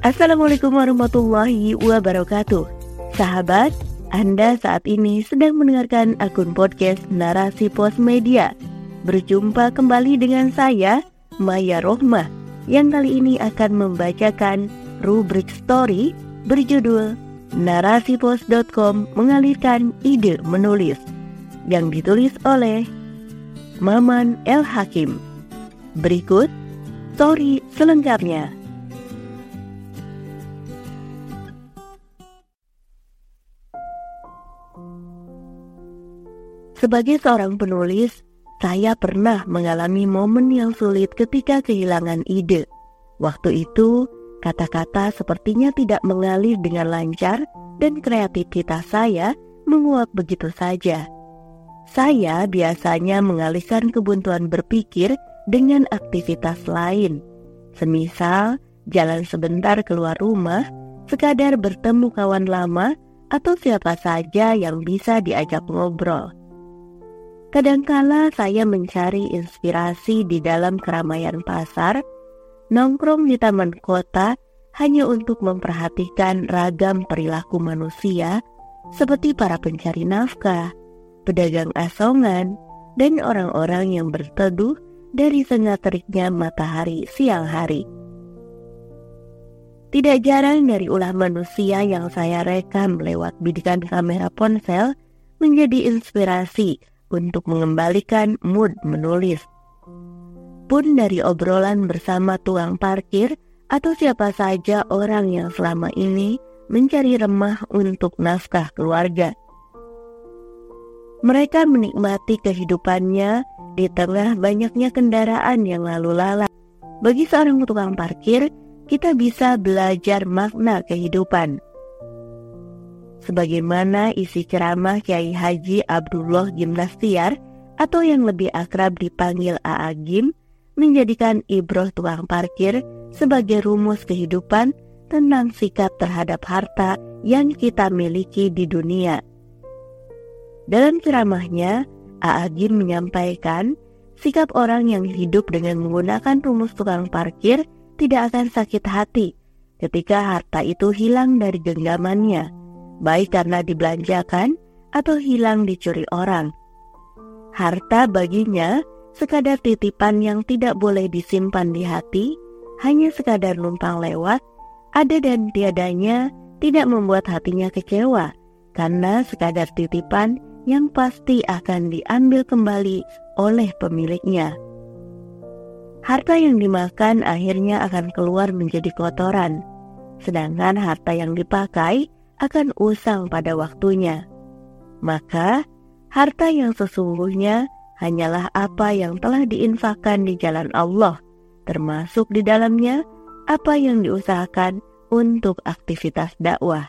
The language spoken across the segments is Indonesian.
Assalamualaikum warahmatullahi wabarakatuh. Sahabat, Anda saat ini sedang mendengarkan akun podcast Narasi Pos Media. Berjumpa kembali dengan saya, Maya Rohmah, yang kali ini akan membacakan rubrik story berjudul Narasipos.com mengalirkan ide menulis yang ditulis oleh Maman El Hakim. Berikut story selengkapnya. Sebagai seorang penulis, saya pernah mengalami momen yang sulit ketika kehilangan ide. Waktu itu, kata-kata sepertinya tidak mengalir dengan lancar dan kreativitas saya menguap begitu saja. Saya biasanya mengalihkan kebuntuan berpikir dengan aktivitas lain. Semisal, jalan sebentar keluar rumah, sekadar bertemu kawan lama, atau siapa saja yang bisa diajak ngobrol. Kadangkala saya mencari inspirasi di dalam keramaian pasar, nongkrong di taman kota hanya untuk memperhatikan ragam perilaku manusia seperti para pencari nafkah, pedagang asongan, dan orang-orang yang berteduh dari sengat teriknya matahari siang hari. Tidak jarang dari ulah manusia yang saya rekam lewat bidikan kamera ponsel menjadi inspirasi untuk mengembalikan mood menulis. Pun dari obrolan bersama tukang parkir atau siapa saja orang yang selama ini mencari remah untuk nafkah keluarga. Mereka menikmati kehidupannya di tengah banyaknya kendaraan yang lalu lalang. Bagi seorang tukang parkir, kita bisa belajar makna kehidupan sebagaimana isi ceramah Kiai Haji Abdullah Gimnastiar atau yang lebih akrab dipanggil AA Gim menjadikan ibroh tukang parkir sebagai rumus kehidupan tentang sikap terhadap harta yang kita miliki di dunia. Dalam ceramahnya, AA Gim menyampaikan sikap orang yang hidup dengan menggunakan rumus tukang parkir tidak akan sakit hati ketika harta itu hilang dari genggamannya baik karena dibelanjakan atau hilang dicuri orang. Harta baginya sekadar titipan yang tidak boleh disimpan di hati, hanya sekadar numpang lewat, ada dan tiadanya tidak membuat hatinya kecewa, karena sekadar titipan yang pasti akan diambil kembali oleh pemiliknya. Harta yang dimakan akhirnya akan keluar menjadi kotoran, sedangkan harta yang dipakai akan usang pada waktunya. Maka, harta yang sesungguhnya hanyalah apa yang telah diinfakkan di jalan Allah, termasuk di dalamnya apa yang diusahakan untuk aktivitas dakwah.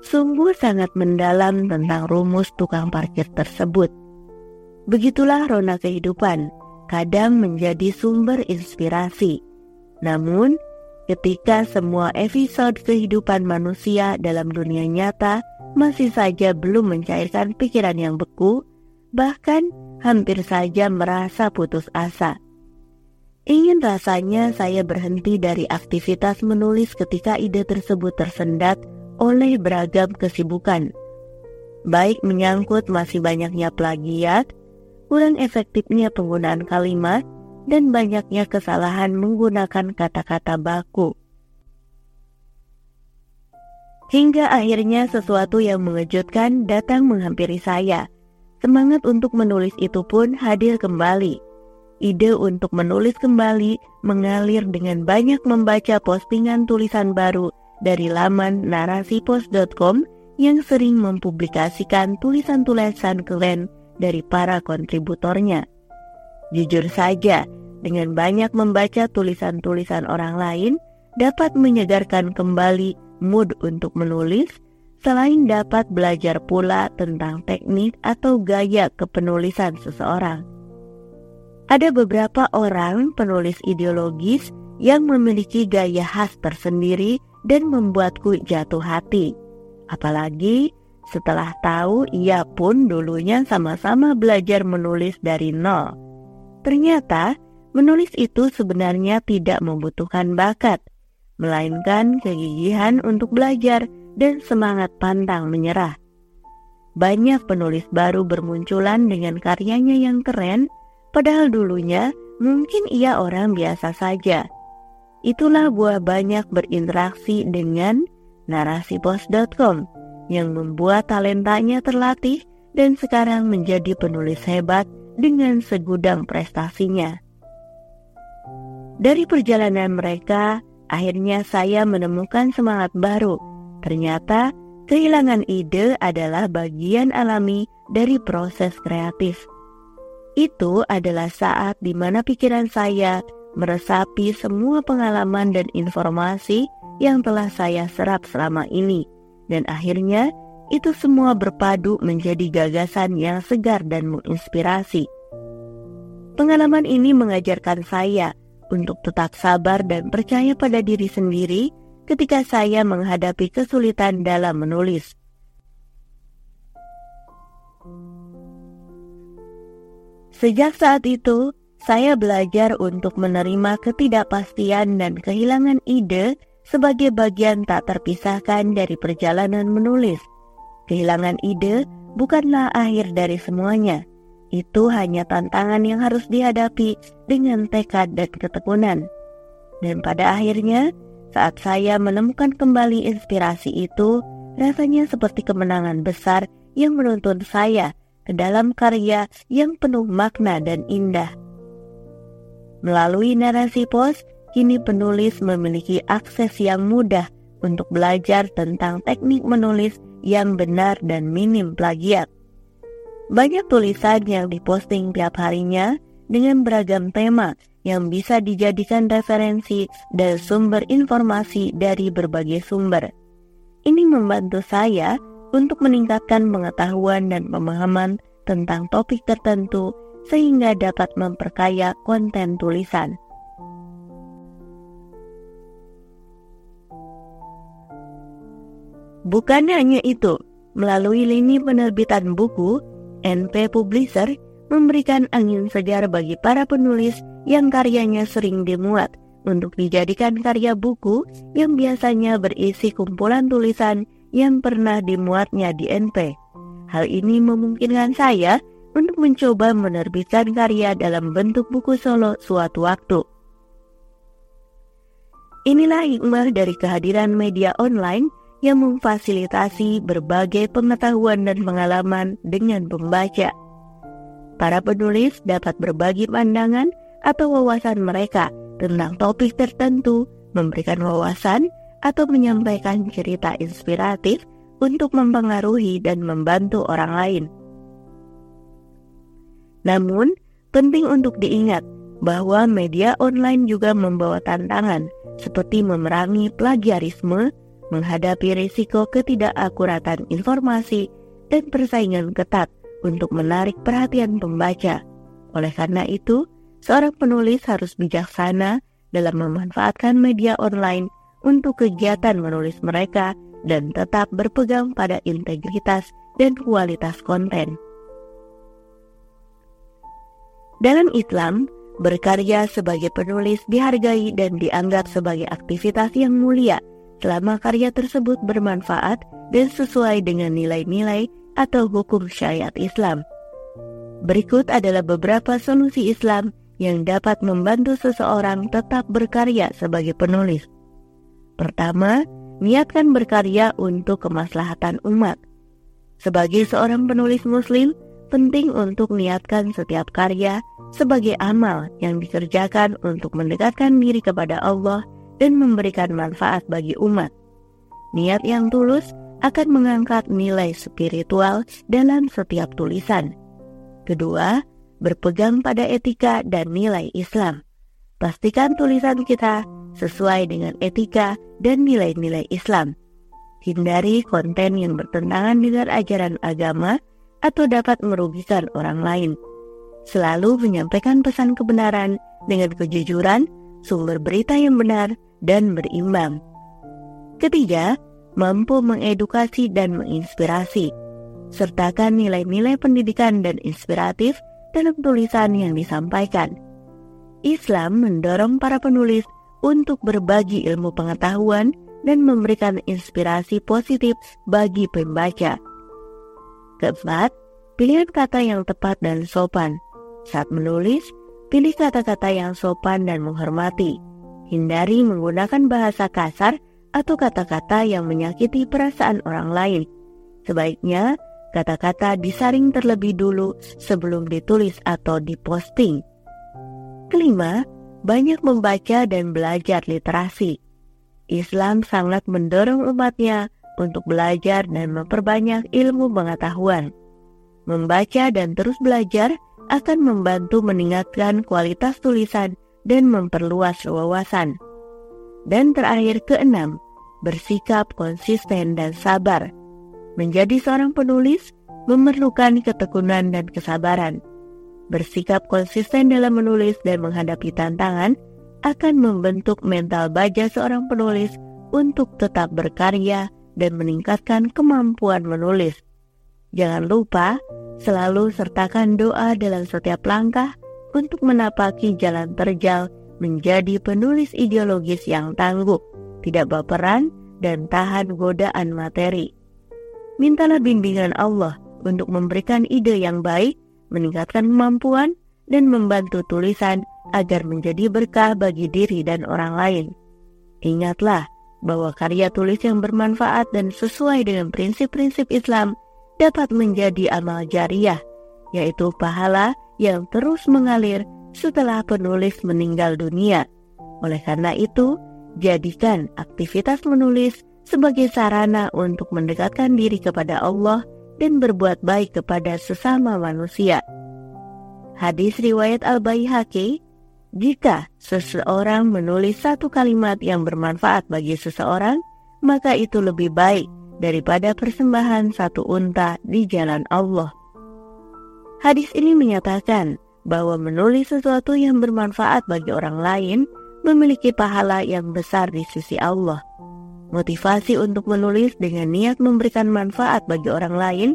Sungguh sangat mendalam tentang rumus tukang parkir tersebut. Begitulah rona kehidupan, kadang menjadi sumber inspirasi. Namun, ketika semua episode kehidupan manusia dalam dunia nyata masih saja belum mencairkan pikiran yang beku, bahkan hampir saja merasa putus asa. Ingin rasanya saya berhenti dari aktivitas menulis ketika ide tersebut tersendat oleh beragam kesibukan. Baik menyangkut masih banyaknya plagiat, kurang efektifnya penggunaan kalimat, dan banyaknya kesalahan menggunakan kata-kata baku. Hingga akhirnya sesuatu yang mengejutkan datang menghampiri saya. Semangat untuk menulis itu pun hadir kembali. Ide untuk menulis kembali mengalir dengan banyak membaca postingan tulisan baru dari laman narasipos.com yang sering mempublikasikan tulisan-tulisan keren dari para kontributornya. Jujur saja, dengan banyak membaca tulisan-tulisan orang lain dapat menyegarkan kembali mood untuk menulis, selain dapat belajar pula tentang teknik atau gaya kepenulisan seseorang. Ada beberapa orang penulis ideologis yang memiliki gaya khas tersendiri dan membuatku jatuh hati. Apalagi setelah tahu ia pun dulunya sama-sama belajar menulis dari nol. Ternyata, menulis itu sebenarnya tidak membutuhkan bakat, melainkan kegigihan untuk belajar dan semangat pantang menyerah. Banyak penulis baru bermunculan dengan karyanya yang keren, padahal dulunya mungkin ia orang biasa saja. Itulah buah banyak berinteraksi dengan narasipos.com yang membuat talentanya terlatih dan sekarang menjadi penulis hebat dengan segudang prestasinya. Dari perjalanan mereka, akhirnya saya menemukan semangat baru. Ternyata kehilangan ide adalah bagian alami dari proses kreatif. Itu adalah saat di mana pikiran saya meresapi semua pengalaman dan informasi yang telah saya serap selama ini, dan akhirnya itu semua berpadu menjadi gagasan yang segar dan menginspirasi. Pengalaman ini mengajarkan saya untuk tetap sabar dan percaya pada diri sendiri ketika saya menghadapi kesulitan dalam menulis. Sejak saat itu, saya belajar untuk menerima ketidakpastian dan kehilangan ide sebagai bagian tak terpisahkan dari perjalanan menulis. Kehilangan ide bukanlah akhir dari semuanya, itu hanya tantangan yang harus dihadapi dengan tekad dan ketekunan. Dan pada akhirnya, saat saya menemukan kembali inspirasi itu, rasanya seperti kemenangan besar yang menuntun saya ke dalam karya yang penuh makna dan indah. Melalui narasi pos, kini penulis memiliki akses yang mudah untuk belajar tentang teknik menulis yang benar dan minim plagiat. Banyak tulisan yang diposting tiap harinya dengan beragam tema yang bisa dijadikan referensi dan sumber informasi dari berbagai sumber. Ini membantu saya untuk meningkatkan pengetahuan dan pemahaman tentang topik tertentu sehingga dapat memperkaya konten tulisan. Bukan hanya itu, melalui lini penerbitan buku, NP Publisher memberikan angin segar bagi para penulis yang karyanya sering dimuat untuk dijadikan karya buku yang biasanya berisi kumpulan tulisan yang pernah dimuatnya di NP. Hal ini memungkinkan saya untuk mencoba menerbitkan karya dalam bentuk buku solo suatu waktu. Inilah hikmah dari kehadiran media online yang memfasilitasi berbagai pengetahuan dan pengalaman dengan pembaca. Para penulis dapat berbagi pandangan atau wawasan mereka tentang topik tertentu, memberikan wawasan, atau menyampaikan cerita inspiratif untuk mempengaruhi dan membantu orang lain. Namun, penting untuk diingat bahwa media online juga membawa tantangan seperti memerangi plagiarisme, menghadapi risiko ketidakakuratan informasi dan persaingan ketat untuk menarik perhatian pembaca. Oleh karena itu, seorang penulis harus bijaksana dalam memanfaatkan media online untuk kegiatan menulis mereka dan tetap berpegang pada integritas dan kualitas konten. Dalam Islam, berkarya sebagai penulis dihargai dan dianggap sebagai aktivitas yang mulia selama karya tersebut bermanfaat dan sesuai dengan nilai-nilai atau hukum syariat Islam. Berikut adalah beberapa solusi Islam yang dapat membantu seseorang tetap berkarya sebagai penulis. Pertama, niatkan berkarya untuk kemaslahatan umat. Sebagai seorang penulis muslim, penting untuk niatkan setiap karya sebagai amal yang dikerjakan untuk mendekatkan diri kepada Allah dan memberikan manfaat bagi umat. Niat yang tulus akan mengangkat nilai spiritual dalam setiap tulisan. Kedua, berpegang pada etika dan nilai Islam. Pastikan tulisan kita sesuai dengan etika dan nilai-nilai Islam. Hindari konten yang bertentangan dengan ajaran agama atau dapat merugikan orang lain. Selalu menyampaikan pesan kebenaran dengan kejujuran, sumber berita yang benar, dan berimbang. Ketiga, mampu mengedukasi dan menginspirasi. Sertakan nilai-nilai pendidikan dan inspiratif dalam tulisan yang disampaikan. Islam mendorong para penulis untuk berbagi ilmu pengetahuan dan memberikan inspirasi positif bagi pembaca. Keempat, pilihan kata yang tepat dan sopan. Saat menulis, pilih kata-kata yang sopan dan menghormati. Hindari menggunakan bahasa kasar atau kata-kata yang menyakiti perasaan orang lain. Sebaiknya, kata-kata disaring terlebih dulu sebelum ditulis atau diposting. Kelima, banyak membaca dan belajar literasi. Islam sangat mendorong umatnya untuk belajar dan memperbanyak ilmu pengetahuan. Membaca dan terus belajar akan membantu meningkatkan kualitas tulisan dan memperluas wawasan. Dan terakhir keenam, bersikap konsisten dan sabar. Menjadi seorang penulis memerlukan ketekunan dan kesabaran bersikap konsisten dalam menulis dan menghadapi tantangan akan membentuk mental baja seorang penulis untuk tetap berkarya dan meningkatkan kemampuan menulis. Jangan lupa selalu sertakan doa dalam setiap langkah untuk menapaki jalan terjal menjadi penulis ideologis yang tangguh, tidak baperan, dan tahan godaan materi. Mintalah bimbingan Allah untuk memberikan ide yang baik meningkatkan kemampuan, dan membantu tulisan agar menjadi berkah bagi diri dan orang lain. Ingatlah bahwa karya tulis yang bermanfaat dan sesuai dengan prinsip-prinsip Islam dapat menjadi amal jariah, yaitu pahala yang terus mengalir setelah penulis meninggal dunia. Oleh karena itu, jadikan aktivitas menulis sebagai sarana untuk mendekatkan diri kepada Allah dan berbuat baik kepada sesama manusia. Hadis riwayat Al-Baihaqi, jika seseorang menulis satu kalimat yang bermanfaat bagi seseorang, maka itu lebih baik daripada persembahan satu unta di jalan Allah. Hadis ini menyatakan bahwa menulis sesuatu yang bermanfaat bagi orang lain memiliki pahala yang besar di sisi Allah. Motivasi untuk menulis dengan niat memberikan manfaat bagi orang lain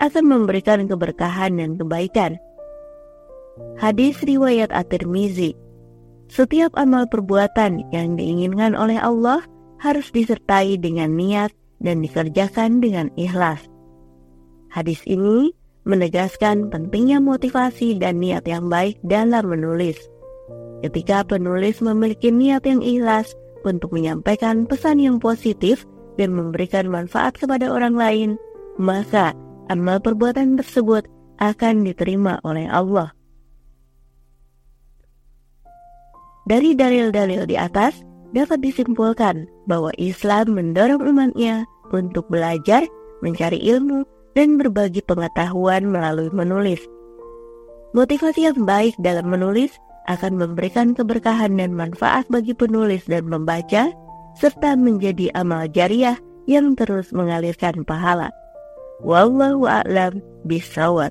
akan memberikan keberkahan dan kebaikan. Hadis riwayat At-Tirmizi Setiap amal perbuatan yang diinginkan oleh Allah harus disertai dengan niat dan dikerjakan dengan ikhlas. Hadis ini menegaskan pentingnya motivasi dan niat yang baik dalam menulis. Ketika penulis memiliki niat yang ikhlas, untuk menyampaikan pesan yang positif dan memberikan manfaat kepada orang lain, maka amal perbuatan tersebut akan diterima oleh Allah. Dari dalil-dalil di atas, dapat disimpulkan bahwa Islam mendorong umatnya untuk belajar, mencari ilmu, dan berbagi pengetahuan melalui menulis. Motivasi yang baik dalam menulis akan memberikan keberkahan dan manfaat bagi penulis dan membaca, serta menjadi amal jariah yang terus mengalirkan pahala. Wallahu a'lam bishawab.